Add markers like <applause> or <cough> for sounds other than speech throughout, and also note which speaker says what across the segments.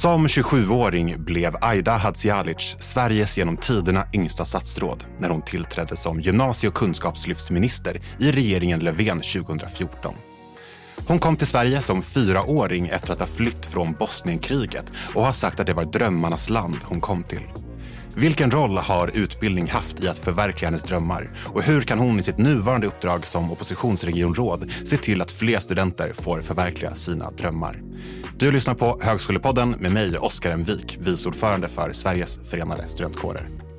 Speaker 1: Som 27-åring blev Aida Hadzialic Sveriges genom tiderna yngsta statsråd när hon tillträdde som gymnasie och kunskapslyftsminister i regeringen Löfven 2014. Hon kom till Sverige som fyraåring efter att ha flytt från Bosnienkriget och har sagt att det var drömmarnas land hon kom till. Vilken roll har utbildning haft i att förverkliga hennes drömmar? Och hur kan hon i sitt nuvarande uppdrag som oppositionsregionråd se till att fler studenter får förverkliga sina drömmar? Du lyssnar på Högskolepodden med mig, Oskar Envik, vice ordförande för Sveriges förenade studentkårer.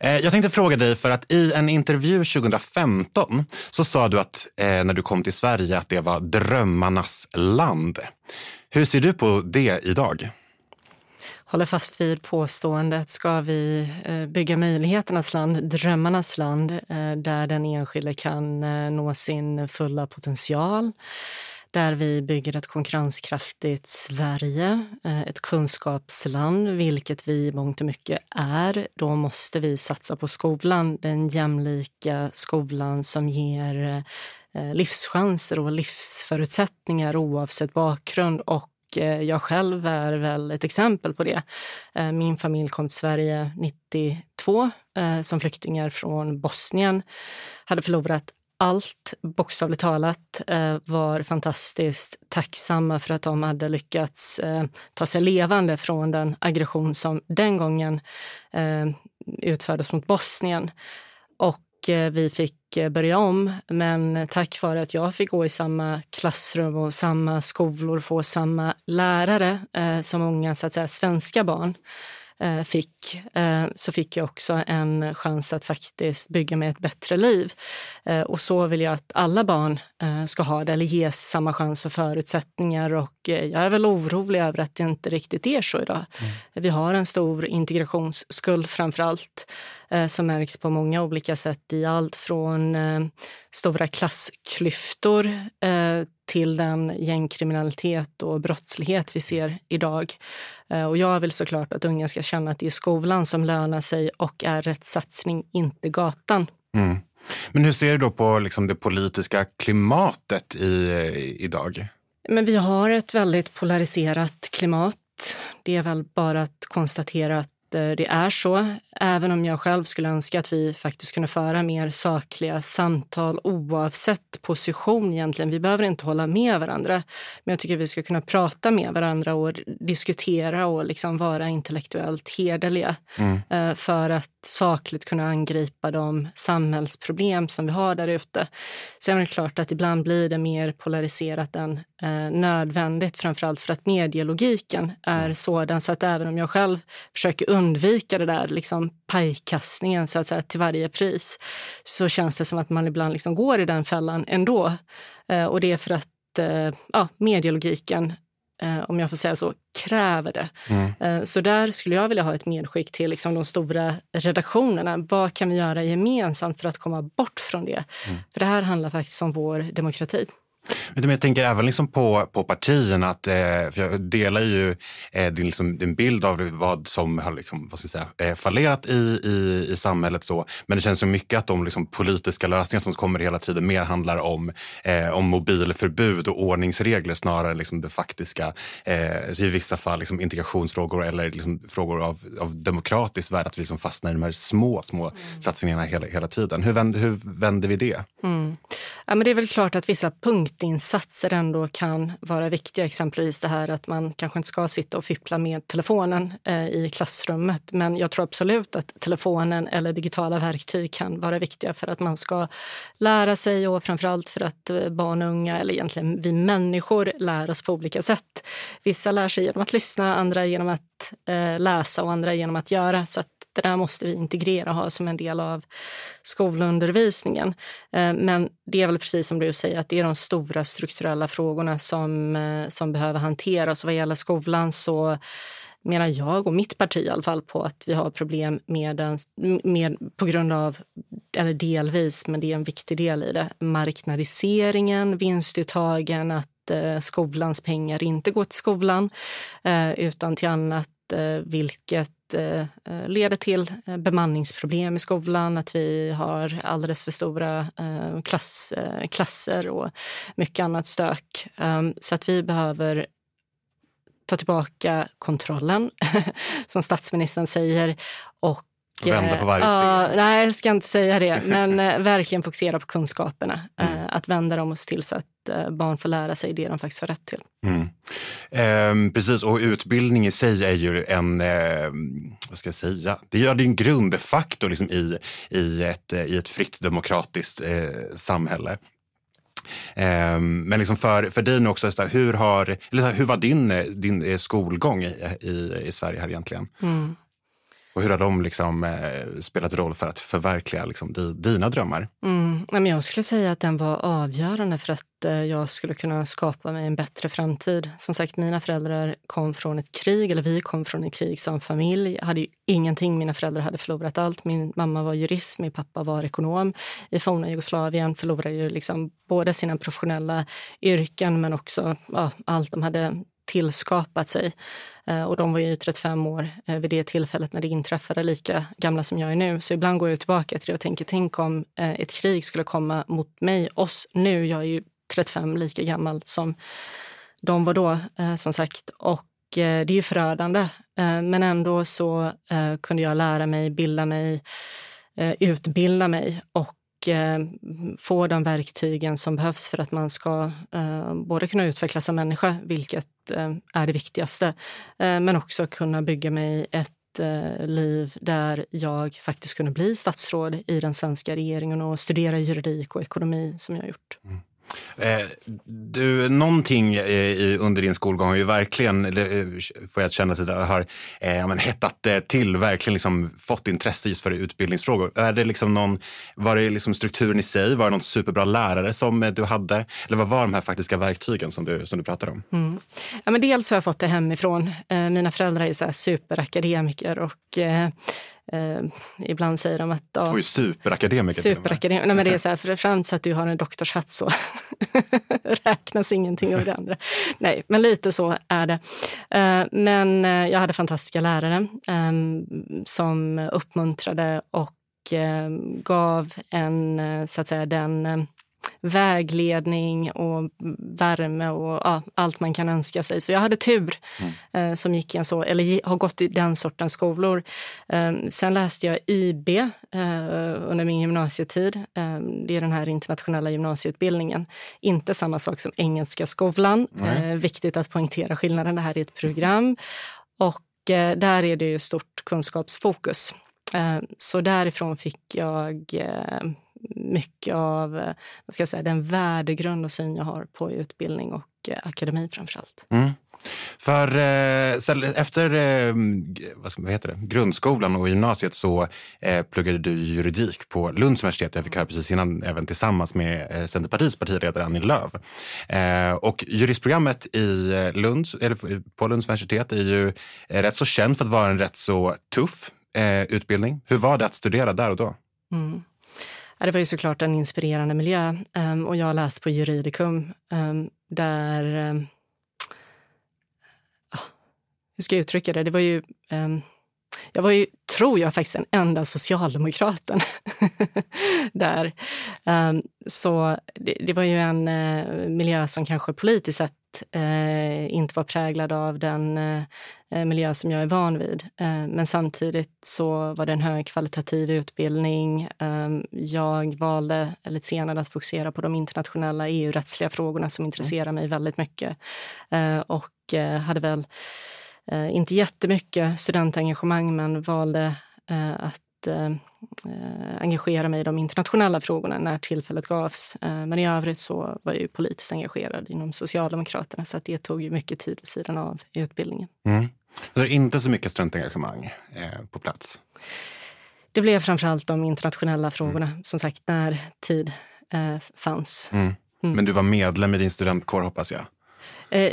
Speaker 1: Eh, jag tänkte fråga dig, för att i en intervju 2015 så sa du att eh, när du kom till Sverige att det var drömmarnas land. Hur ser du på det idag?
Speaker 2: håller fast vid påståendet, ska vi eh, bygga möjligheternas land, drömmarnas land, eh, där den enskilde kan nå sin fulla potential, där vi bygger ett konkurrenskraftigt Sverige, eh, ett kunskapsland, vilket vi i mångt och mycket är. Då måste vi satsa på skolan, den jämlika skolan som ger eh, livschanser och livsförutsättningar oavsett bakgrund och eh, jag själv är väl ett exempel på det. Min familj kom till Sverige 92 som flyktingar från Bosnien. Hade förlorat allt, bokstavligt talat, eh, var fantastiskt tacksamma för att de hade lyckats eh, ta sig levande från den aggression som den gången eh, utfördes mot Bosnien. Och vi fick börja om. Men tack vare att jag fick gå i samma klassrum och samma skolor, få samma lärare som många så att säga, svenska barn fick, eh, så fick jag också en chans att faktiskt bygga mig ett bättre liv. Eh, och så vill jag att alla barn ska ha det, eller ges samma chans och förutsättningar. Och jag är väl orolig över att det inte riktigt är så idag. Mm. Vi har en stor integrationsskuld framför allt, som märks på många olika sätt i allt från stora klassklyftor till den gängkriminalitet och brottslighet vi ser idag. Eh, och jag vill såklart att unga ska känna att det är skolan som lönar sig och är rätt satsning, inte gatan. Mm.
Speaker 1: Men hur ser du då på liksom det politiska klimatet i, idag?
Speaker 2: Men vi har ett väldigt polariserat klimat. Det är väl bara att konstatera att Eh, det är så. Även om jag själv skulle önska att vi faktiskt kunde föra mer sakliga samtal oavsett position egentligen. Vi behöver inte hålla med varandra. Men jag tycker vi ska kunna prata med varandra och diskutera och liksom vara intellektuellt hederliga. Mm. Eh, för att sakligt kunna angripa de samhällsproblem som vi har där ute. Sen är det klart att ibland blir det mer polariserat än eh, nödvändigt. Framförallt för att medielogiken är mm. sådan så att även om jag själv försöker undvika det där liksom pajkastningen så att säga, till varje pris så känns det som att man ibland liksom går i den fällan ändå. Eh, och det är för att eh, ja, medielogiken om jag får säga så, kräver det. Mm. Eh, så där skulle jag vilja ha ett medskick till liksom de stora redaktionerna. Vad kan vi göra gemensamt för att komma bort från det? Mm. För det här handlar faktiskt om vår demokrati.
Speaker 1: Men jag tänker även liksom på, på partierna, att, eh, för jag delar ju eh, din, liksom, din bild av vad som har liksom, vad ska jag säga, eh, fallerat i, i, i samhället. Så. Men det känns så mycket att de liksom, politiska lösningar som kommer hela tiden mer handlar om, eh, om mobilförbud och ordningsregler snarare än liksom, det faktiska. Eh, I vissa fall liksom, integrationsfrågor eller liksom, frågor av, av demokratiskt värde, att vi liksom fastnar i de här små, små mm. satsningarna hela, hela tiden. Hur vänder, hur vänder vi det?
Speaker 2: Mm. Ja, men det är väl klart att vissa insatser ändå kan vara viktiga. Exempelvis det här att man kanske inte ska sitta och fippla med telefonen eh, i klassrummet. Men jag tror absolut att telefonen eller digitala verktyg kan vara viktiga för att man ska lära sig och framförallt för att eh, barn och unga, eller egentligen vi människor, lär oss på olika sätt. Vissa lär sig genom att lyssna, andra genom att eh, läsa och andra genom att göra. Så att det där måste vi integrera och ha som en del av skolundervisningen. Eh, men det är väl precis som du säger, att det är de stora strukturella frågorna som, eh, som behöver hanteras. Vad gäller skolan så menar jag och mitt parti i alla fall på att vi har problem med, den, med på grund av, eller delvis, men det är en viktig del i det, marknadiseringen, vinstuttagen, att eh, skolans pengar inte går till skolan utan till annat vilket leder till bemanningsproblem i skolan, att vi har alldeles för stora klass, klasser och mycket annat stök. Ehm, så att vi behöver ta tillbaka kontrollen, <laughs> som statsministern säger. Och
Speaker 1: Vända på varje steg?
Speaker 2: Uh, nej, jag ska inte säga det. Men <laughs> verkligen fokusera på kunskaperna. Mm. Uh, att vända dem och se till så att barn får lära sig det de faktiskt har rätt till.
Speaker 1: Mm. Ehm, precis, och utbildning i sig är ju en, ehm, vad ska jag säga, det är en grundfaktor liksom i, i, ett, i ett fritt demokratiskt samhälle. Ehm, men liksom för, för dig också, så här, hur, har, eller hur var din, din skolgång i, i, i Sverige här egentligen? Mm. Och hur har de liksom, eh, spelat roll för att förverkliga liksom, di, dina drömmar?
Speaker 2: Mm. Jag skulle säga att den var avgörande för att eh, jag skulle kunna skapa mig en bättre framtid. Som sagt, mina föräldrar kom från ett krig, eller vi kom från ett krig som familj. Jag hade ju ingenting, mina föräldrar hade förlorat allt. Min mamma var jurist, min pappa var ekonom. I forna Jugoslavien förlorade ju liksom både sina professionella yrken men också ja, allt de hade tillskapat sig. Eh, och de var ju 35 år eh, vid det tillfället när det inträffade, lika gamla som jag är nu. Så ibland går jag tillbaka till det och tänker, tänk om eh, ett krig skulle komma mot mig, oss nu. Jag är ju 35, lika gammal som de var då, som sagt. Och det är ju förödande. Men ändå så kunde jag lära mig, bilda mig, utbilda mig och eh, få de verktygen som behövs för att man ska eh, både kunna utvecklas som människa, vilket eh, är det viktigaste, eh, men också kunna bygga mig ett eh, liv där jag faktiskt kunde bli statsråd i den svenska regeringen och studera juridik och ekonomi som jag har gjort. Mm.
Speaker 1: Eh, du, någonting eh, under din skolgång har ju verkligen, eh, får jag känna, det har eh, men, hettat eh, till, verkligen liksom fått intresse just för utbildningsfrågor. Är det liksom någon, var det liksom strukturen i sig? Var det någon superbra lärare som eh, du hade? Eller vad var de här faktiska verktygen som du, som du pratade om?
Speaker 2: Mm. Ja, men dels har jag fått det hemifrån. Eh, mina föräldrar är så superakademiker och eh, eh, ibland säger de att...
Speaker 1: Ja, Oj, superakademiker.
Speaker 2: Superakademiker. Nej, men det är <laughs> så här, för fram till att du har en doktorshatt så <laughs> räknas ingenting av det andra. Nej, men lite så är det. Eh, men eh, jag hade fantastiska lärare eh, som uppmuntrade och eh, gav en, eh, så att säga, den vägledning och värme och ja, allt man kan önska sig. Så jag hade tur mm. eh, som gick en så, eller har gått i den sortens skolor. Eh, sen läste jag IB eh, under min gymnasietid. Eh, det är den här internationella gymnasieutbildningen. Inte samma sak som Engelska skolan. Mm. viktigt att poängtera skillnaden. Det här är ett program. Och eh, där är det ju stort kunskapsfokus. Eh, så därifrån fick jag mycket av eh, vad ska jag säga, den värdegrund och syn jag har på utbildning och eh, akademi framför allt. Mm.
Speaker 1: För eh, efter eh, vad heter det? grundskolan och gymnasiet så eh, pluggade du juridik på Lunds universitet. Jag fick höra precis innan, även tillsammans med eh, Centerpartiets partiledare Annie Lööf. Eh, och juristprogrammet i Lunds, eller på Lunds universitet är ju rätt så känt för att vara en rätt så tuff utbildning. Hur var det att studera där och då? Mm.
Speaker 2: Det var ju såklart en inspirerande miljö ehm, och jag har läst på Juridicum ehm, där... Ehm, ah, hur ska jag uttrycka det? Det var ju... Jag var ju, tror jag, faktiskt den enda socialdemokraten <laughs> där. Så det, det, var ju en eh, miljö som kanske politiskt sett eh, inte var präglad av den eh, miljö som jag är van vid. Eh, men samtidigt så var det en högkvalitativ utbildning. Eh, jag valde lite senare att fokusera på de internationella EU-rättsliga frågorna som intresserar mig väldigt mycket. Och hade väl inte jättemycket studentengagemang men valde att eh, engagera mig i de internationella frågorna när tillfället gavs. Eh, men i övrigt så var jag ju politiskt engagerad inom Socialdemokraterna så att det tog ju mycket tid vid sidan av i utbildningen. Mm.
Speaker 1: Det är inte så mycket studentengagemang eh, på plats?
Speaker 2: Det blev framförallt de internationella frågorna, mm. som sagt, när tid eh, fanns. Mm.
Speaker 1: mm. Men du var medlem i din studentkår hoppas jag? Eh, <gasps>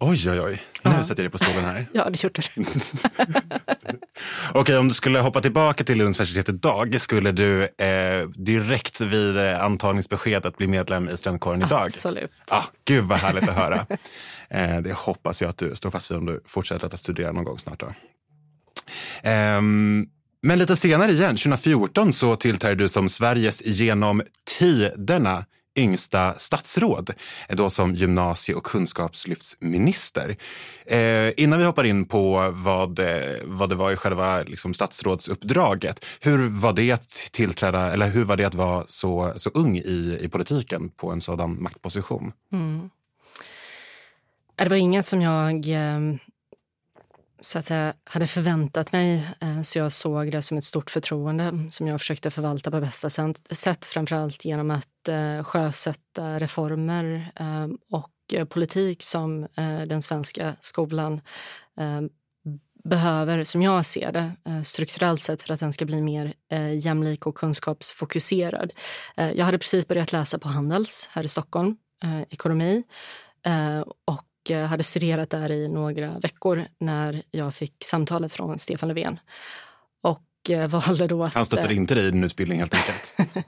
Speaker 1: Oj, oj, oj. Nu ja. sätter jag dig på stolen här. <laughs>
Speaker 2: ja, det gjorde du. <laughs>
Speaker 1: Okej, om du skulle hoppa tillbaka till universitetet idag, skulle du eh, direkt vid eh, antagningsbeskedet bli medlem i studentkåren idag?
Speaker 2: Absolut.
Speaker 1: Ah, gud vad härligt att höra. <laughs> eh, det hoppas jag att du står fast vid om du fortsätter att studera någon gång snart. Då. Um, men lite senare igen, 2014, så tillträdde du som Sveriges genom tiderna yngsta statsråd, eh, då som gymnasie och kunskapslyftsminister. Eh, innan vi hoppar in på vad, eh, vad det var i själva liksom, statsrådsuppdraget, hur var det att tillträda, eller hur var det att vara så, så ung i, i politiken på en sådan maktposition? Mm.
Speaker 2: Det var inget som jag eh, så att säga, hade förväntat mig. Eh, så jag såg det som ett stort förtroende som jag försökte förvalta på bästa sätt. Framförallt genom att eh, sjösätta reformer eh, och politik som den svenska skolan behöver, som jag ser det, strukturellt sett för att den ska bli mer jämlik och kunskapsfokuserad. Jag hade precis börjat läsa på Handels här i Stockholm, ekonomi. Och Eh, hade studerat där i några veckor när jag fick samtalet från Stefan Löfven. Och eh, <laughs> valde då att...
Speaker 1: Han stöttade inte dig i din utbildning helt enkelt? <laughs>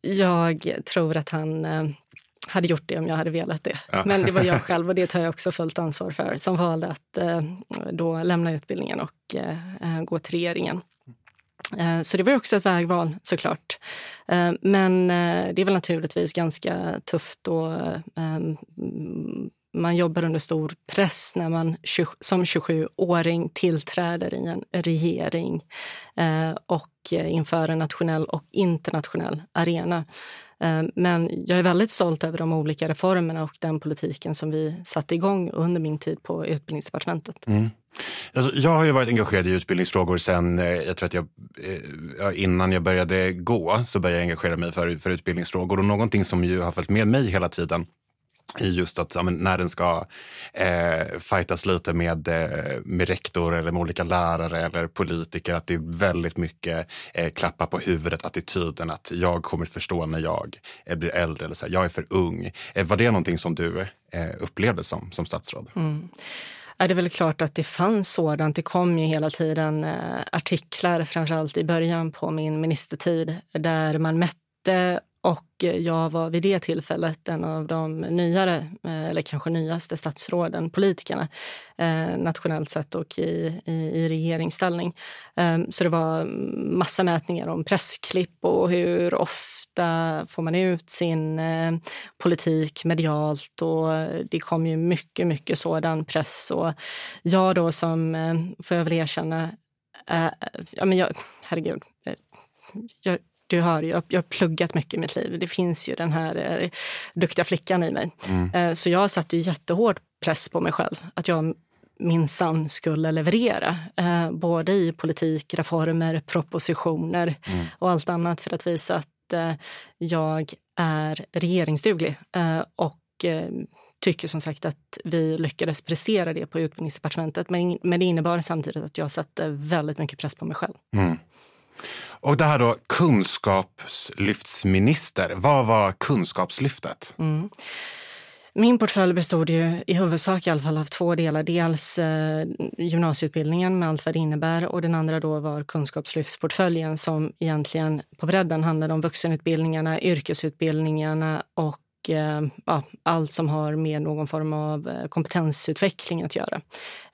Speaker 2: jag tror att han eh, hade gjort det om jag hade velat det. Ja. Men det var jag <laughs> själv och det tar jag också fullt ansvar för som valde att då lämna utbildningen och gå till regeringen. Eh, så det var också ett vägval såklart. Eh, men eh, det är väl naturligtvis ganska tufft och ehm, man jobbar under stor press när man som 27-åring tillträder i en regering och inför en nationell och internationell arena. Men jag är väldigt stolt över de olika reformerna och den politiken som vi satte igång under min tid på utbildningsdepartementet. Mm.
Speaker 1: Alltså, jag har ju varit engagerad i utbildningsfrågor sen, eh, jag tror att jag, eh, innan jag började gå så började jag engagera mig för, för utbildningsfrågor. Och någonting som ju har följt med mig hela tiden i just att ja, när den ska eh, fightas lite med, eh, med rektor eller med olika lärare eller politiker, att det är väldigt mycket eh, klappa på huvudet, attityden att jag kommer förstå när jag eh, blir äldre, eller så här, jag är för ung. Eh, var det någonting som du eh, upplevde som, som statsråd? Mm
Speaker 2: är det väl klart att det fanns sådant. Det kom ju hela tiden eh, artiklar, framförallt i början på min ministertid, där man mätte och eh, jag var vid det tillfället en av de nyare, eh, eller kanske nyaste statsråden, politikerna, eh, nationellt sett och i, i, i regeringsställning. Eh, så det var massa mätningar om pressklipp och hur ofta får man ut sin eh, politik medialt och eh, det kom ju mycket, mycket sådan press. Och jag då som, får jag väl erkänna, ja men jag, herregud, jag, du hör, jag, jag har pluggat mycket i mitt liv. Det finns ju den här eh, duktiga flickan i mig. Mm. Eh, så jag satte ju jättehård press på mig själv. Att jag minsann skulle leverera. Eh, både i politik, reformer, propositioner mm. och allt annat för att visa att eh, jag är regeringsduglig. Eh, och eh, tycker som sagt att vi lyckades prestera det på utbildningsdepartementet. Men, men det innebar samtidigt att jag satte väldigt mycket press på mig själv. Mm.
Speaker 1: Och det här då, kunskapslyftsminister. Vad var kunskapslyftet? Mm.
Speaker 2: Min portfölj bestod ju i huvudsak i alla fall av två delar. Dels eh, gymnasieutbildningen med allt vad det innebär och den andra då var kunskapslyftsportföljen som egentligen på bredden handlade om vuxenutbildningarna, yrkesutbildningarna och och eh, ja, allt som har med någon form av eh, kompetensutveckling att göra.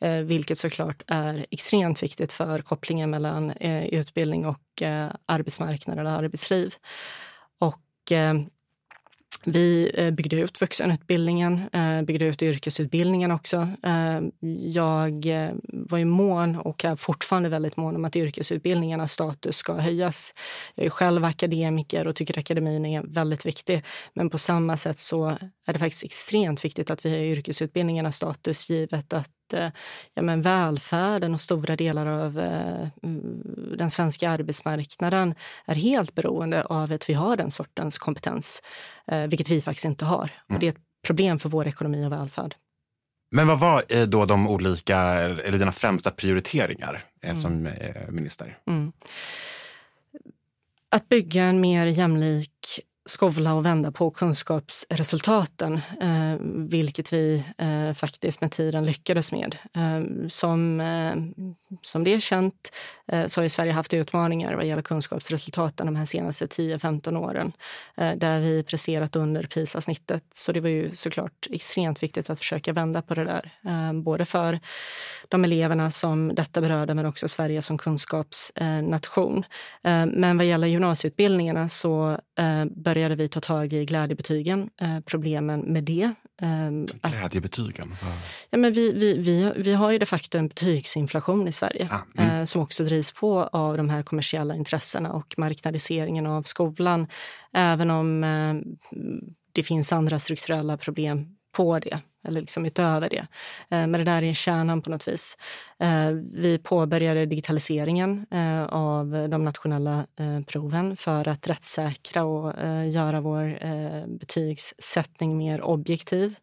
Speaker 2: Eh, vilket såklart är extremt viktigt för kopplingen mellan eh, utbildning och arbetsmarknad eller arbetsliv. Och vi eh, byggde ut vuxenutbildningen, eh, byggde ut yrkesutbildningen också. Eh, jag var ju mån och är fortfarande väldigt mån om att yrkesutbildningarnas status ska höjas. Jag är själv akademiker och tycker akademin är väldigt viktig. Men på samma sätt så är det faktiskt extremt viktigt att vi höjer yrkesutbildningarnas status givet att Eh, ja, men välfärden och stora delar av eh, den svenska arbetsmarknaden är helt beroende av att vi har den sortens kompetens, eh, vilket vi faktiskt inte har. Och mm. det är ett problem för vår ekonomi och välfärd.
Speaker 1: Men vad var då de olika, eller dina främsta prioriteringar mm. som minister? Mm.
Speaker 2: Att bygga en mer jämlik skovla och vända på kunskapsresultaten, eh, vilket vi eh, faktiskt med tiden lyckades med. Eh, som, eh, som det är känt eh, så har Sverige haft utmaningar vad gäller kunskapsresultaten de här senaste 10-15 åren, eh, där vi presterat under PISA-snittet. Så det var ju såklart extremt viktigt att försöka vända på det där, eh, både för de eleverna som detta berörde, men också Sverige som kunskapsnation. Eh, men vad gäller gymnasieutbildningarna så eh, började vi ta tag i glädjebetygen, eh, problemen med det.
Speaker 1: Eh, glädjebetygen?
Speaker 2: Ja, men vi, vi, vi, vi har ju de facto en betygsinflation i Sverige ah, mm. eh, som också drivs på av de här kommersiella intressena och marknadiseringen av skolan. Även om eh, det finns andra strukturella problem på det eller liksom utöver det. Eh, men det där är kärnan på något vis. Eh, vi påbörjade digitaliseringen eh, av de nationella eh, proven för att rättssäkra och eh, göra vår eh, betygssättning mer objektiv.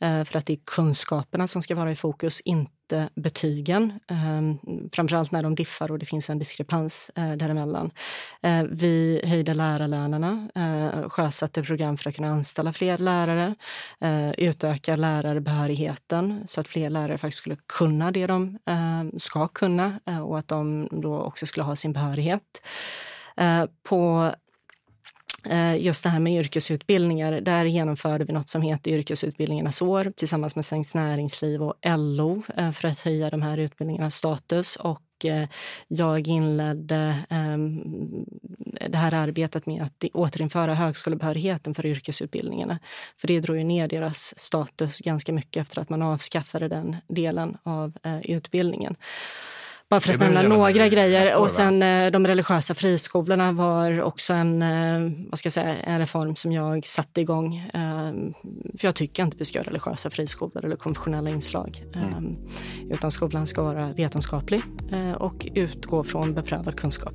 Speaker 2: För att det är kunskaperna som ska vara i fokus, inte inte betygen, eh, framförallt när de diffar och det finns en diskrepans eh, däremellan. Eh, vi höjde lärarlönerna, eh, sjösatte program för att kunna anställa fler lärare, eh, utöka lärarbehörigheten så att fler lärare faktiskt skulle kunna det de eh, ska kunna eh, och att de då också skulle ha sin behörighet. Eh, på Eh, just det här med yrkesutbildningar, där genomförde vi något som heter yrkesutbildningarnas år tillsammans med Svenskt Näringsliv och LO eh, för att höja de här utbildningarnas status. Och eh, jag inledde ehm, det här arbetet med att återinföra högskolebehörigheten för yrkesutbildningarna. För det drog ju ner deras status ganska mycket efter att man avskaffade den delen av utbildningen. Bara för att nämna några grejer. Och sen eh, de religiösa friskolorna var också en, eh, vad ska jag säga, en reform som jag satte igång. Eh, för jag tycker inte vi ska ha religiösa friskolor eller konfessionella inslag. Mm. Utan skolan ska vara vetenskaplig och utgå från beprövad kunskap.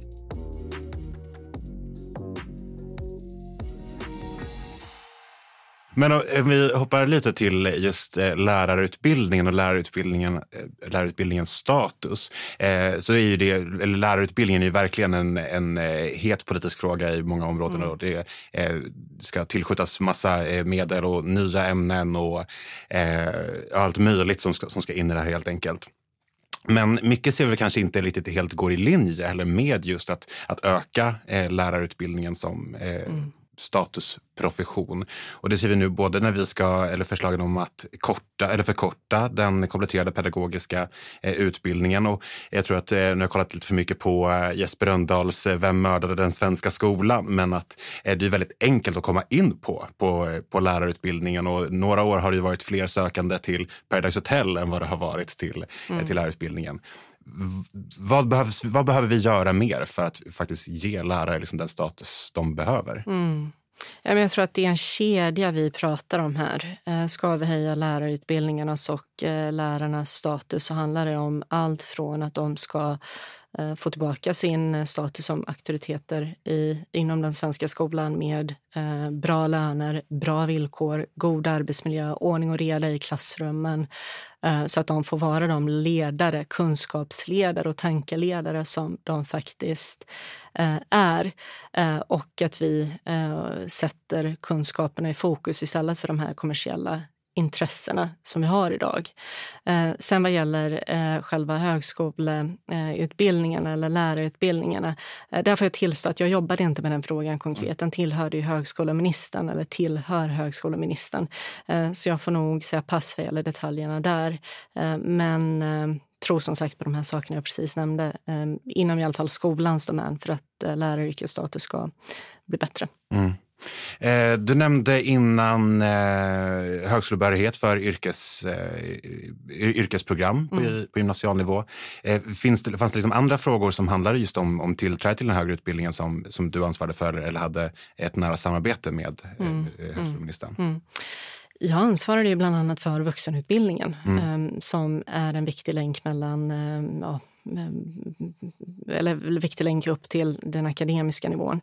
Speaker 1: Men om vi hoppar lite till just eh, lärarutbildningen och lärarutbildningen, eh, lärarutbildningens status. Eh, så är ju det, eller lärarutbildningen är ju verkligen en, en het politisk fråga i många områden. Mm. Och det ska tillskjutas massa medel och nya ämnen och allt möjligt som ska, som ska in i det här helt enkelt. Men mycket ser vi kanske inte riktigt helt går i linje eller med just att, att öka lärarutbildningen som mm statusprofession. Och det ser vi nu både när vi ska, eller förslagen om att korta eller förkorta den kompletterade pedagogiska eh, utbildningen. Och jag tror att, eh, nu har jag kollat lite för mycket på eh, Jesper Rönndahls eh, Vem mördade den svenska skolan? Men att eh, det är väldigt enkelt att komma in på, på, eh, på lärarutbildningen. Och några år har det varit fler sökande till Paradise Hotel än vad det har varit till, mm. till lärarutbildningen vad, behövs, vad behöver vi göra mer för att faktiskt ge lärare liksom den status de behöver?
Speaker 2: Mm. Jag tror att det är en kedja vi pratar om här. Eh, ska vi höja lärarutbildningarnas och eh, lärarnas status så handlar det om allt från att de ska Eh, få tillbaka sin eh, status som auktoriteter i, inom den svenska skolan med eh, bra löner, bra villkor, god arbetsmiljö, ordning och reda i klassrummen eh, så att de får vara de ledare, kunskapsledare och tankeledare som de faktiskt eh, är. Eh, och att vi eh, sätter kunskaperna i fokus istället för de här kommersiella intressena som vi har idag. Eh, sen vad gäller eh, själva högskoleutbildningarna eller lärarutbildningarna, eh, där får jag tillstå att jag jobbade inte med den frågan konkret. Den tillhörde ju högskoleministern eller tillhör högskoleministern. Eh, så jag får nog säga pass vad gäller detaljerna där. Eh, men eh, tror som sagt på de här sakerna jag precis nämnde eh, inom i alla fall skolans domän för att eh, läraryrkets status ska bli bättre. Mm.
Speaker 1: Eh, du nämnde innan eh, högskolebehörighet för yrkes, eh, yrkesprogram på, mm. på gymnasialnivå. Eh, finns det, fanns det liksom andra frågor som handlade just om, om tillträde till den högre utbildningen som, som du ansvarade för eller hade ett nära samarbete med eh, mm. mm. högskoleministern? Mm.
Speaker 2: Jag ansvarade ju bland annat för vuxenutbildningen mm. eh, som är en viktig länk mellan eh, ja, eller viktig länk upp till den akademiska nivån.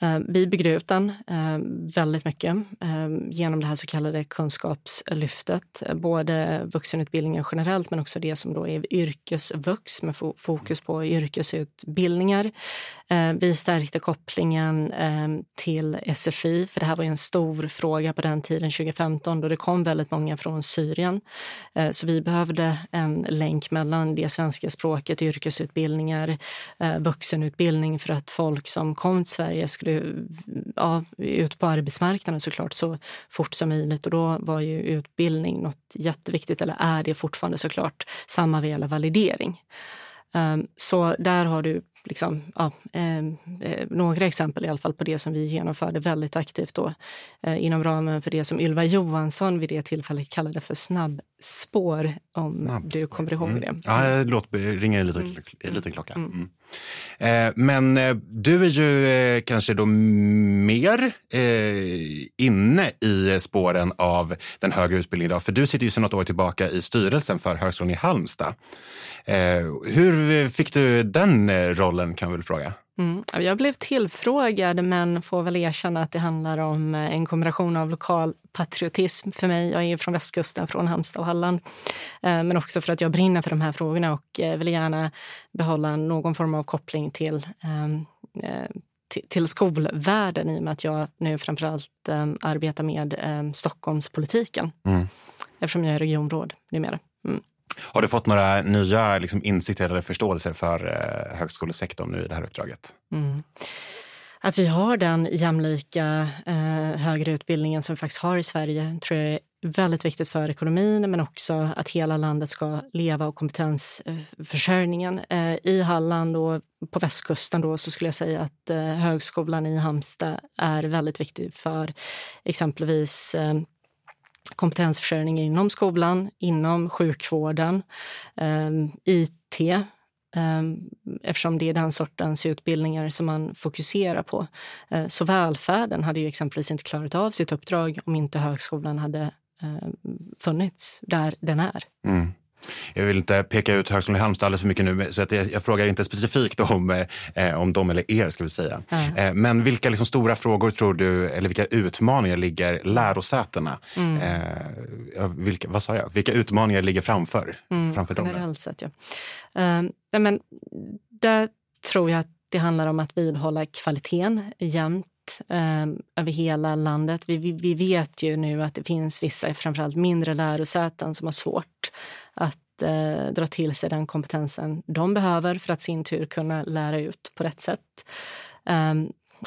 Speaker 2: Ehm, vi byggde ut den ehm, väldigt mycket ehm, genom det här så kallade kunskapslyftet. Både vuxenutbildningen generellt men också det som då är yrkesvux med fokus på yrkesutbildningar. Vi stärkte kopplingen till SFI, för det här var en stor fråga på den tiden, 2015, då det kom väldigt många från Syrien. Så vi behövde en länk mellan det svenska språket, yrkesutbildningar, vuxenutbildning för att folk som kom till Sverige skulle ja, ut på arbetsmarknaden såklart så fort som möjligt. Och då var ju utbildning något jätteviktigt, eller är det fortfarande såklart, samma vad gäller validering. Um, så där har du liksom, ja, ehm, eh, några exempel i alla fall på det som vi genomförde väldigt aktivt då, eh, inom ramen för det som Ylva Johansson vid det tillfället kallade för snabbspår, om snabbspår. du kommer ihåg
Speaker 1: mm.
Speaker 2: det.
Speaker 1: Ja, låter, ringer en liten, mm. liten klocka. Mm. Eh, men eh, du är ju eh, kanske då mer inne i spåren av den högre utbildningen idag, för du sitter ju sedan något år tillbaka i styrelsen för Högskolan i Halmstad. hur fick du den rollen kan vi väl fråga?
Speaker 2: Mm. Jag blev tillfrågad men får väl erkänna att det handlar om eh, en kombination av lokal patriotism för mig. Jag är från västkusten, från Halmstad och Halland. Eh, men också för att jag brinner för de här frågorna och eh, vill gärna behålla någon form av koppling till ehm, till skolvärlden i och med att jag nu framförallt um, arbetar med um, Stockholmspolitiken. Mm. Eftersom jag är regionråd numera. Mm.
Speaker 1: Har du fått några nya liksom, insikter eller förståelser för eh, högskolesektorn nu i det här uppdraget? Mm.
Speaker 2: Att vi har den jämlika eh, högre utbildningen som vi faktiskt har i Sverige tror jag är väldigt viktigt för ekonomin men också att hela landet ska leva och kompetensförsörjningen. Eh, I Halland och på västkusten då så skulle jag säga att eh, högskolan i Halmstad är väldigt viktig för exempelvis eh, kompetensförsörjning inom skolan, inom sjukvården, eh, IT, eh, eftersom det är den sortens utbildningar som man fokuserar på. Eh, så välfärden hade ju exempelvis inte klarat av sitt uppdrag om inte högskolan hade eh, funnits där den är. Mm.
Speaker 1: Jag vill inte peka ut Högskolan i Halmstad alldeles för mycket nu, så att jag, jag frågar inte specifikt om, eh, om dem eller er. ska vi säga. Mm. Eh, men vilka liksom, stora frågor tror du, eller vilka utmaningar ligger lärosätena? Mm. Eh, vilka, vad sa jag? Vilka utmaningar ligger framför, mm, framför dem?
Speaker 2: Generellt sett, ja. Uh, men, där tror jag att det handlar om att vidhålla kvaliteten jämt eh, över hela landet. Vi, vi, vi, vet ju nu att det finns vissa, framförallt mindre lärosäten som har svårt att eh, dra till sig den kompetensen de behöver för att sin tur kunna lära ut på rätt sätt. Eh,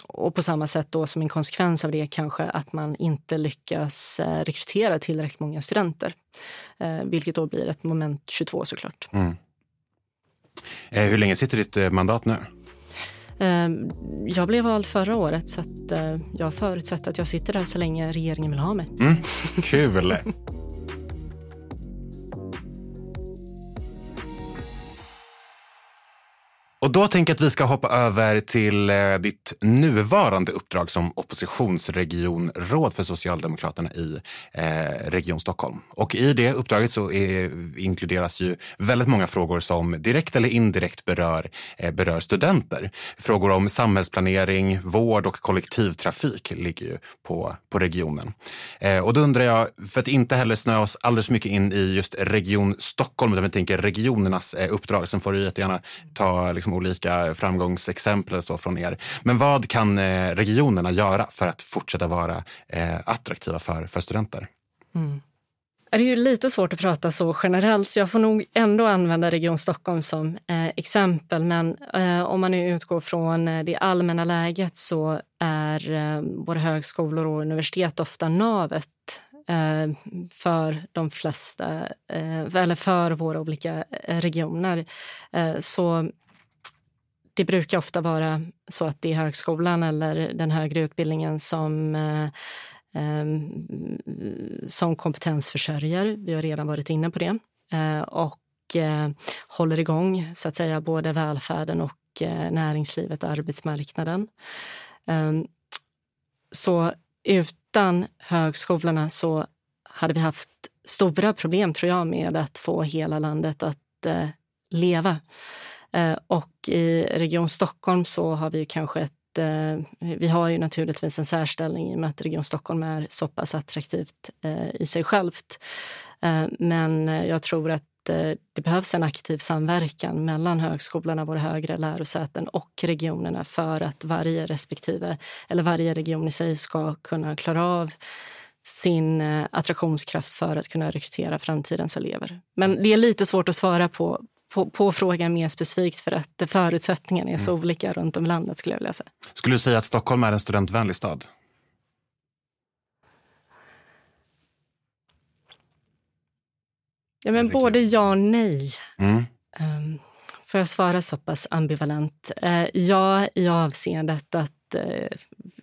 Speaker 2: och på samma sätt då som en konsekvens av det kanske att man inte lyckas eh, rekrytera tillräckligt många studenter. Eh, vilket då blir ett moment 22 såklart. Mm.
Speaker 1: Eh, hur länge sitter ditt eh, mandat nu?
Speaker 2: Ehm, jag blev vald förra året så att eh, jag förutsätter att jag sitter där så länge regeringen vill ha mig.
Speaker 1: Mm, kul! Och då tänker jag att vi ska hoppa över till eh, ditt nuvarande uppdrag som oppositionsregionråd för Socialdemokraterna i eh, Region Stockholm. Och i det uppdraget så är, inkluderas ju väldigt många frågor som direkt eller indirekt berör, eh, berör studenter. Frågor om samhällsplanering, vård och kollektivtrafik ligger ju på, på regionen. Eh, och då undrar jag, för att inte heller snöa oss alldeles mycket in i just Region Stockholm, utan vi tänker regionernas eh, uppdrag, sen får du jättegärna ta liksom, liksom olika framgångsexempel så från er. Men vad kan eh, regionerna göra för att fortsätta vara eh, attraktiva för, för studenter? Mm.
Speaker 2: Det är ju lite svårt att prata så generellt, så jag får nog ändå använda Region Stockholm som eh, exempel. Men eh, om man nu utgår från eh, det allmänna läget så är eh, våra högskolor och universitet ofta navet eh, för de flesta, eller för våra olika regioner. Så det brukar ofta vara så att det är högskolan eller den högre utbildningen som eh, eh, som kompetensförsörjer. Vi har redan varit inne på det. Eh, och eh, håller igång så att säga både välfärden och eh, näringslivet, arbetsmarknaden. Eh, så utan högskolorna så hade vi haft stora problem tror jag med att få hela landet att eh, leva. Eh, och i Region Stockholm så har vi kanske ett eh, vi har ju naturligtvis en särställning i och med att Region Stockholm är så pass attraktivt eh, i sig självt. men jag tror att det behövs en aktiv samverkan mellan högskolorna, våra högre lärosäten och regionerna för att varje respektive, eller varje region i sig ska kunna klara av sin attraktionskraft för att kunna rekrytera framtidens elever. Men det är lite svårt att svara på, på, på frågan mer specifikt för att förutsättningarna är så mm. olika runt om i landet. Skulle jag vilja säga.
Speaker 1: Skulle du säga att Stockholm är en studentvänlig stad?
Speaker 2: Ja, men både ja och nej. Mm. Um, får jag svara så pass ambivalent? Uh, ja, i avseendet att uh,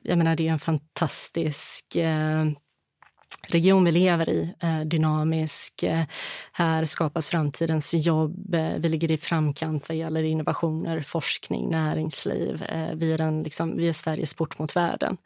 Speaker 2: jag menar, det är en fantastisk uh, region vi lever i, eh, dynamisk. Eh, här skapas framtidens jobb. Eh, vi ligger i framkant vad gäller innovationer, forskning, näringsliv. Vi är, en, liksom, vi är Sveriges port mot världen.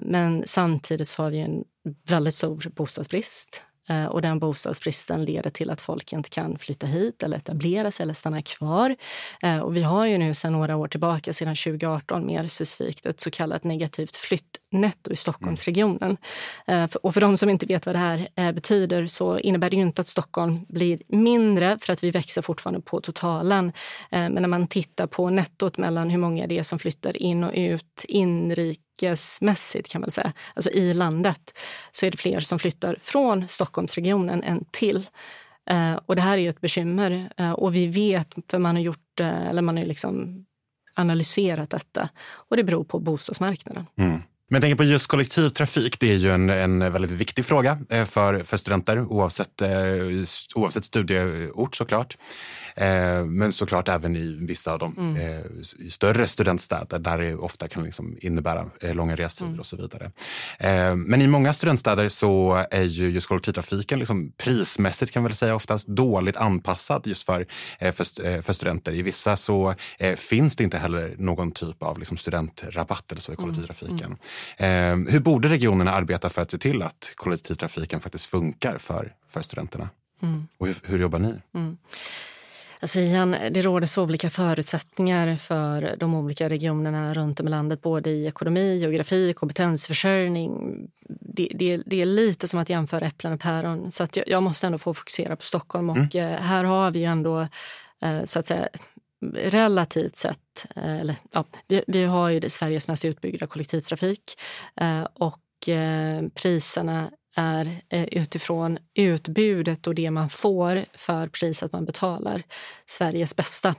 Speaker 2: Men samtidigt så har vi en väldigt stor bostadsbrist. Eh, och den bostadsbristen leder till att folk inte kan flytta hit eller etablera sig eller stanna kvar. Eh, och vi har ju nu sedan några år tillbaka, sedan 2018 mer specifikt, ett så kallat negativt flyttnetto i Stockholmsregionen. Eh, och för de som inte vet vad det här betyder så innebär det ju inte att Stockholm blir mindre för att vi växer fortfarande på totalen. Men när man tittar på nettot mellan hur många det är som flyttar in och ut inrik yrkesmässigt kan man säga, alltså i landet, så är det fler som flyttar från Stockholmsregionen än till. Eh, och det här är ju ett bekymmer. Eh, och vi vet, för man har gjort, eh, eller man har liksom analyserat detta, och det beror på bostadsmarknaden. Mm.
Speaker 1: Men jag tänker på just kollektivtrafik. Det är ju en, en väldigt viktig fråga eh, för, för studenter oavsett, eh, oavsett studieort såklart. Eh, men såklart även i vissa av de mm. större studentstäder där det ofta kan liksom innebära långa restider mm. och så vidare. Men i många studentstäder så är ju just kollektivtrafiken liksom prismässigt kan man väl säga oftast dåligt anpassad just för, för, för studenter. I vissa så finns det inte heller någon typ av liksom studentrabatt eller så i mm. kollektivtrafiken. Mm. Eh, hur borde regionerna arbeta för att se till att kollektivtrafiken faktiskt funkar för, för studenterna? Mm. Och hur, hur, jobbar ni? Mm.
Speaker 2: Alltså igen, det råder så olika förutsättningar för de olika regionerna runt om i landet, både i ekonomi, geografi, kompetensförsörjning. Det, det, det är lite som att jämföra äpplen och päron. Så att jag, jag måste ändå få fokusera på Stockholm. Och mm. Här har vi ändå eh, så att säga, relativt sett, eh, eller ja, vi, vi har ju Sveriges mest utbyggda kollektivtrafik och priserna är eh, utifrån utbudet och det man får för priset man betalar Sveriges bästa.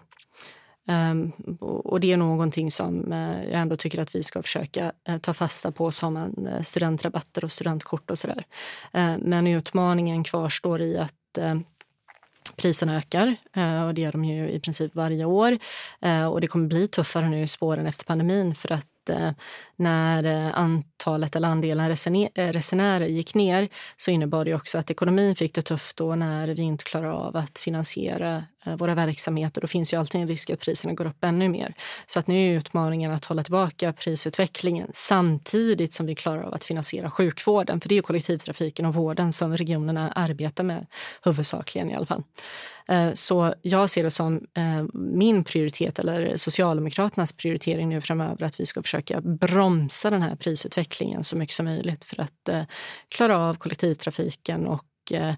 Speaker 2: Um, och det är någonting som uh, jag ändå tycker att vi ska försöka uh, ta fasta på som en, uh, studentrabatter och studentkort och sådär. Ehm, men utmaningen kvarstår i att Priserna ökar och det gör de ju i princip varje år. Och det kommer bli tuffare nu i spåren efter pandemin för att när antalet eller andelen eh, resenärer gick ner så innebar det också att ekonomin fick det tufft då när vi inte klarar av att finansiera eh, våra verksamheter. Då finns ju alltid en risk att priserna går upp ännu mer. Så att nu är utmaningen att hålla tillbaka prisutvecklingen samtidigt som vi klarar av att finansiera sjukvården. För det är kollektivtrafiken och vården som regionerna arbetar med huvudsakligen i alla fall. Eh, så jag ser det som min prioritet eller Socialdemokraternas prioritering nu framöver att vi ska försöka bromsa den här prisutvecklingen så mycket som möjligt för att eh, klara av kollektivtrafiken och eh,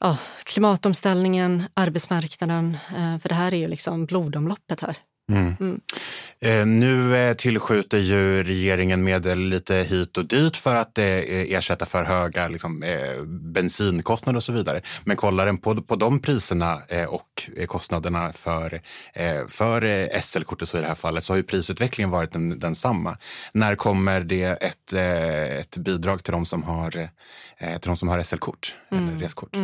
Speaker 2: ja, klimatomställningen, arbetsmarknaden. Eh, för det här är ju liksom blodomloppet här. Mm.
Speaker 1: Mm. Eh, nu eh, tillskjuter ju regeringen medel lite hit och dit för att eh, ersätta för höga liksom, eh, bensinkostnader och så vidare. Men kollar den på, på de priserna eh, och kostnaderna för, eh, för SL-kortet så i det här fallet så har ju prisutvecklingen varit den, densamma. När kommer det ett, ett bidrag till de som har, till de som har SL-kort mm. eller reskort?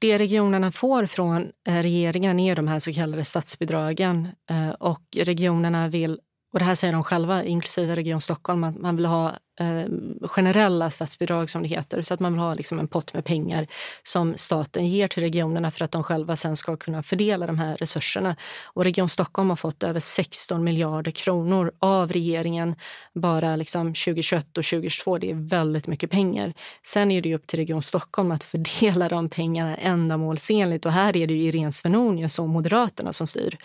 Speaker 2: Det regionerna får från eh, regeringen är de här så kallade statsbidragen eh, och regionerna vill och det här säger de själva, inklusive Region Stockholm, att man vill ha eh, generella statsbidrag som det heter. Så att man vill ha liksom en pott med pengar som staten ger till regionerna för att de själva sen ska kunna fördela de här resurserna. Och Region Stockholm har fått över 16 miljarder kronor av regeringen bara liksom 2021 och 2022. Det är väldigt mycket pengar. Sen är det upp till Region Stockholm att fördela de pengarna ändamålsenligt och här är det ju Irene Svenonius och Moderaterna som styr.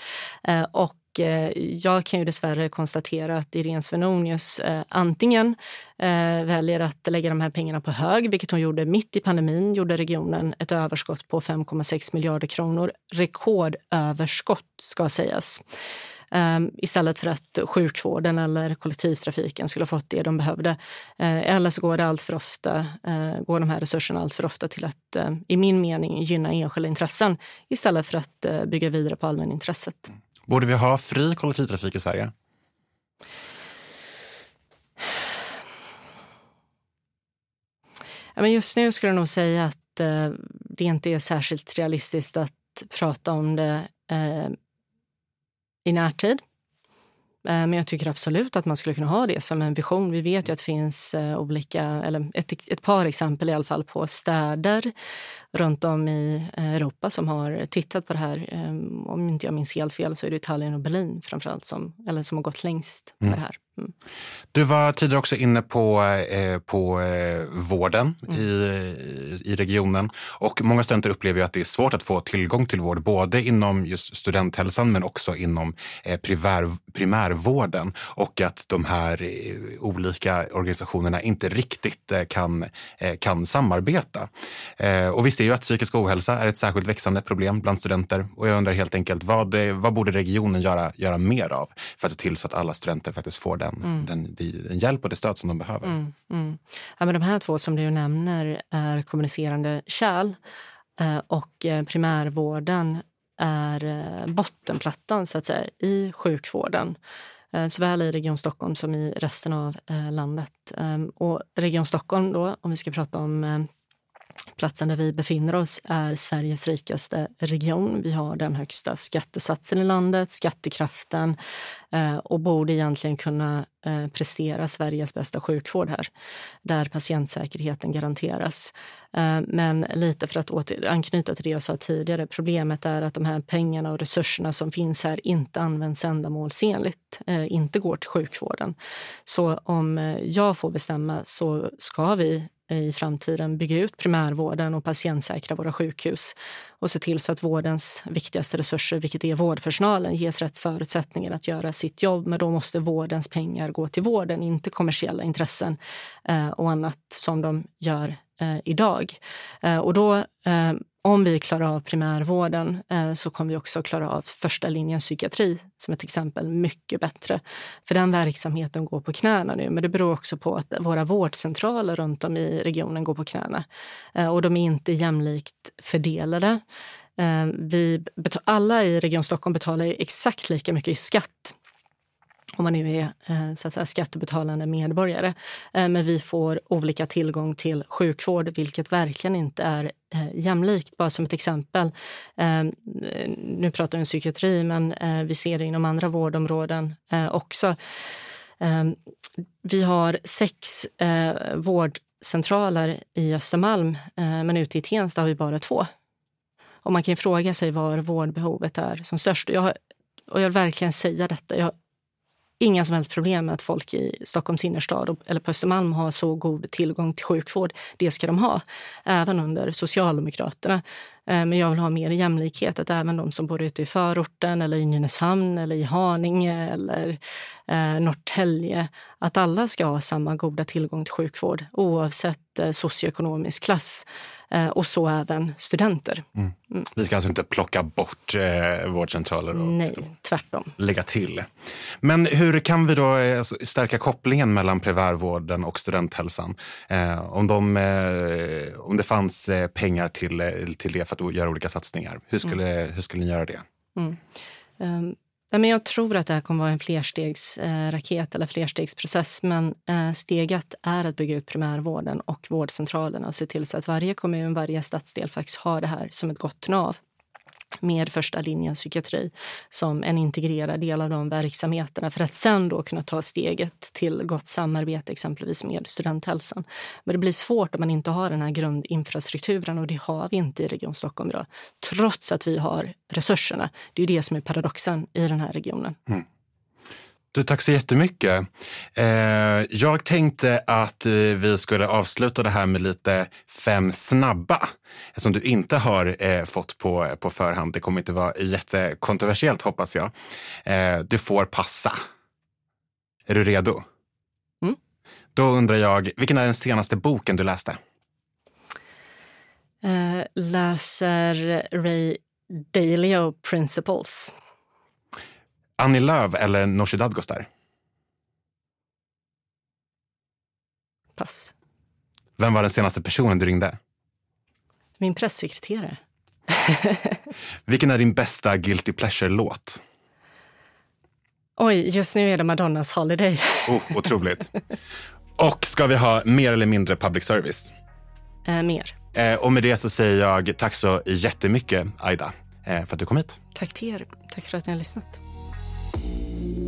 Speaker 2: Eh, och Eh, jag kan ju dessvärre konstatera att Irene Svenonius eh, antingen eh, väljer att lägga de här pengarna på hög, vilket hon gjorde mitt i pandemin, gjorde regionen ett överskott på 5,6 miljarder kronor. Rekordöverskott ska sägas. Ehm, istället för att sjukvården eller kollektivtrafiken skulle ha fått det de behövde. Eller så går, det allt för ofta, går de här resurserna allt för ofta till att, i min mening, gynna enskilda intressen istället för att bygga vidare på allmänintresset. Mm.
Speaker 1: Borde vi ha fri kollektivtrafik i Sverige?
Speaker 2: Ja, men just nu skulle jag nog säga att eh, det inte är särskilt realistiskt att prata om det eh, i närtid. Eh, men jag tycker absolut att man skulle kunna ha det som en vision. Vi vet ju att det finns eh, olika, eller ett, ett par exempel i alla fall på städer runt om i eh, Europa som har tittat på det här. Om inte jag minns helt fel så är det Italien och Berlin framförallt som, eller som har gått längst med mm. det här. Mm.
Speaker 1: Du var tidigare också inne på, eh, på eh, vården mm. i, i regionen. Och många studenter upplever att det är svårt att få tillgång till vård, både inom just studenthälsan men också inom eh, primär, primärvården. Och att de här eh, olika organisationerna inte riktigt eh, kan, eh, kan samarbeta. och vi ser ju att psykisk ohälsa är ett särskilt växande problem bland studenter. Och jag undrar helt enkelt, vad, vad borde regionen göra, göra mer av för att se till så att alla studenter faktiskt får det den, mm. den, den hjälp och det stöd som de behöver. Mm,
Speaker 2: mm. Ja, men de här två som du nämner är kommunicerande kärl eh, och eh, primärvården är eh, bottenplattan så att säga, i sjukvården såväl i Region Stockholm som i resten av landet. Ehm, och Region Stockholm, då, om vi ska prata om platsen där vi befinner oss är Sveriges rikaste region. Vi har den högsta skattesatsen i landet, skattekraften eh, och borde egentligen kunna eh, prestera Sveriges bästa sjukvård här, där patientsäkerheten garanteras. Eh, men lite för att åter, anknyta till det jag sa tidigare, problemet är att de här pengarna och resurserna som finns här inte används ändamålsenligt, inte går till sjukvården. Så om jag får bestämma så ska vi Eh, i framtiden bygga ut primärvården och patientsäkra våra sjukhus och se till så att vårdens viktigaste resurser, vilket är vårdpersonalen, ges rätt förutsättningar att göra sitt jobb. Men då måste vårdens pengar gå till vården, inte kommersiella intressen eh, och annat som de gör eh, idag. Och då om vi klarar av primärvården eh, så kommer vi också klara av första linjens psykiatri som ett exempel mycket bättre. För den verksamheten går på knäna nu, men det beror också på att våra vårdcentraler runt om i regionen går på knäna eh, och de är inte jämlikt fördelade. Eh, vi alla i Region Stockholm betalar exakt lika mycket i skatt om man nu är eh, så att säga, skattebetalande medborgare. Eh, men vi får olika tillgång till sjukvård, vilket verkligen inte är eh, jämlikt. Bara som ett exempel. Nu pratar vi om psykiatri, men vi ser det inom andra vårdområden också. Vi har sex vårdcentraler i Östermalm, men ute i Tensta har vi bara två. Och man kan fråga sig var vårdbehovet är som störst. Jag, och jag vill verkligen säga detta. Jag inga som helst problem med att folk i Stockholms innerstad eller på Östermalm har så god tillgång till sjukvård. Det ska de ha, även under Socialdemokraterna. Eh, men jag vill ha mer jämlikhet, att även de som bor ute i förorten eller i Nynäshamn eller i Haninge eller eh, Norrtälje, att alla ska ha samma goda tillgång till sjukvård oavsett eh, socioekonomisk klass. Eh, och så även studenter. Mm.
Speaker 1: Mm. Vi ska alltså inte plocka bort eh, vårdcentraler och
Speaker 2: Nej, tvärtom.
Speaker 1: lägga till. Men hur kan vi då eh, stärka kopplingen mellan primärvården och studenthälsan? Eh, om, de, om det fanns pengar till, till det för att göra olika satsningar, hur skulle, mm. hur skulle ni göra det? Mm.
Speaker 2: Um, men jag tror att det här kommer vara en flerstegsraket eller flerstegsprocess. Men eh, steget är att bygga ut primärvården och vårdcentralerna och se till så att varje kommun, varje stadsdel faktiskt har det här som ett gott nav med första linjens psykiatri som en integrerad del av de verksamheterna för att sen då kunna ta steget till gott samarbete exempelvis med studenthälsan. Men det blir svårt om man inte har den här grundinfrastrukturen och det har vi inte i Region Stockholm idag. Trots att vi har resurserna. Det är det som är paradoxen i den här regionen. Mm.
Speaker 1: Du, tack så jättemycket. Eh, jag tänkte att eh, vi skulle avsluta det här med lite fem snabba. Som du inte har eh, fått på, på förhand. Det kommer inte vara jättekontroversiellt hoppas jag. Eh, du får passa. Är du redo?
Speaker 2: Mm.
Speaker 1: Då undrar jag, vilken är den senaste boken du läste?
Speaker 2: Eh, läser Ray Dalio Principles.
Speaker 1: Annie Lööf eller Nooshi Dadgostar?
Speaker 2: Pass.
Speaker 1: Vem var den senaste personen du ringde?
Speaker 2: Min pressekreterare. <laughs>
Speaker 1: Vilken är din bästa guilty pleasure-låt?
Speaker 2: Oj, just nu är det Madonnas Holiday.
Speaker 1: Oh, otroligt. Och ska vi ha mer eller mindre public service?
Speaker 2: Eh, mer.
Speaker 1: Eh, och med det så säger jag tack så jättemycket, Aida, eh, för att du kom hit.
Speaker 2: Tack till er. Tack för att ni har lyssnat. Música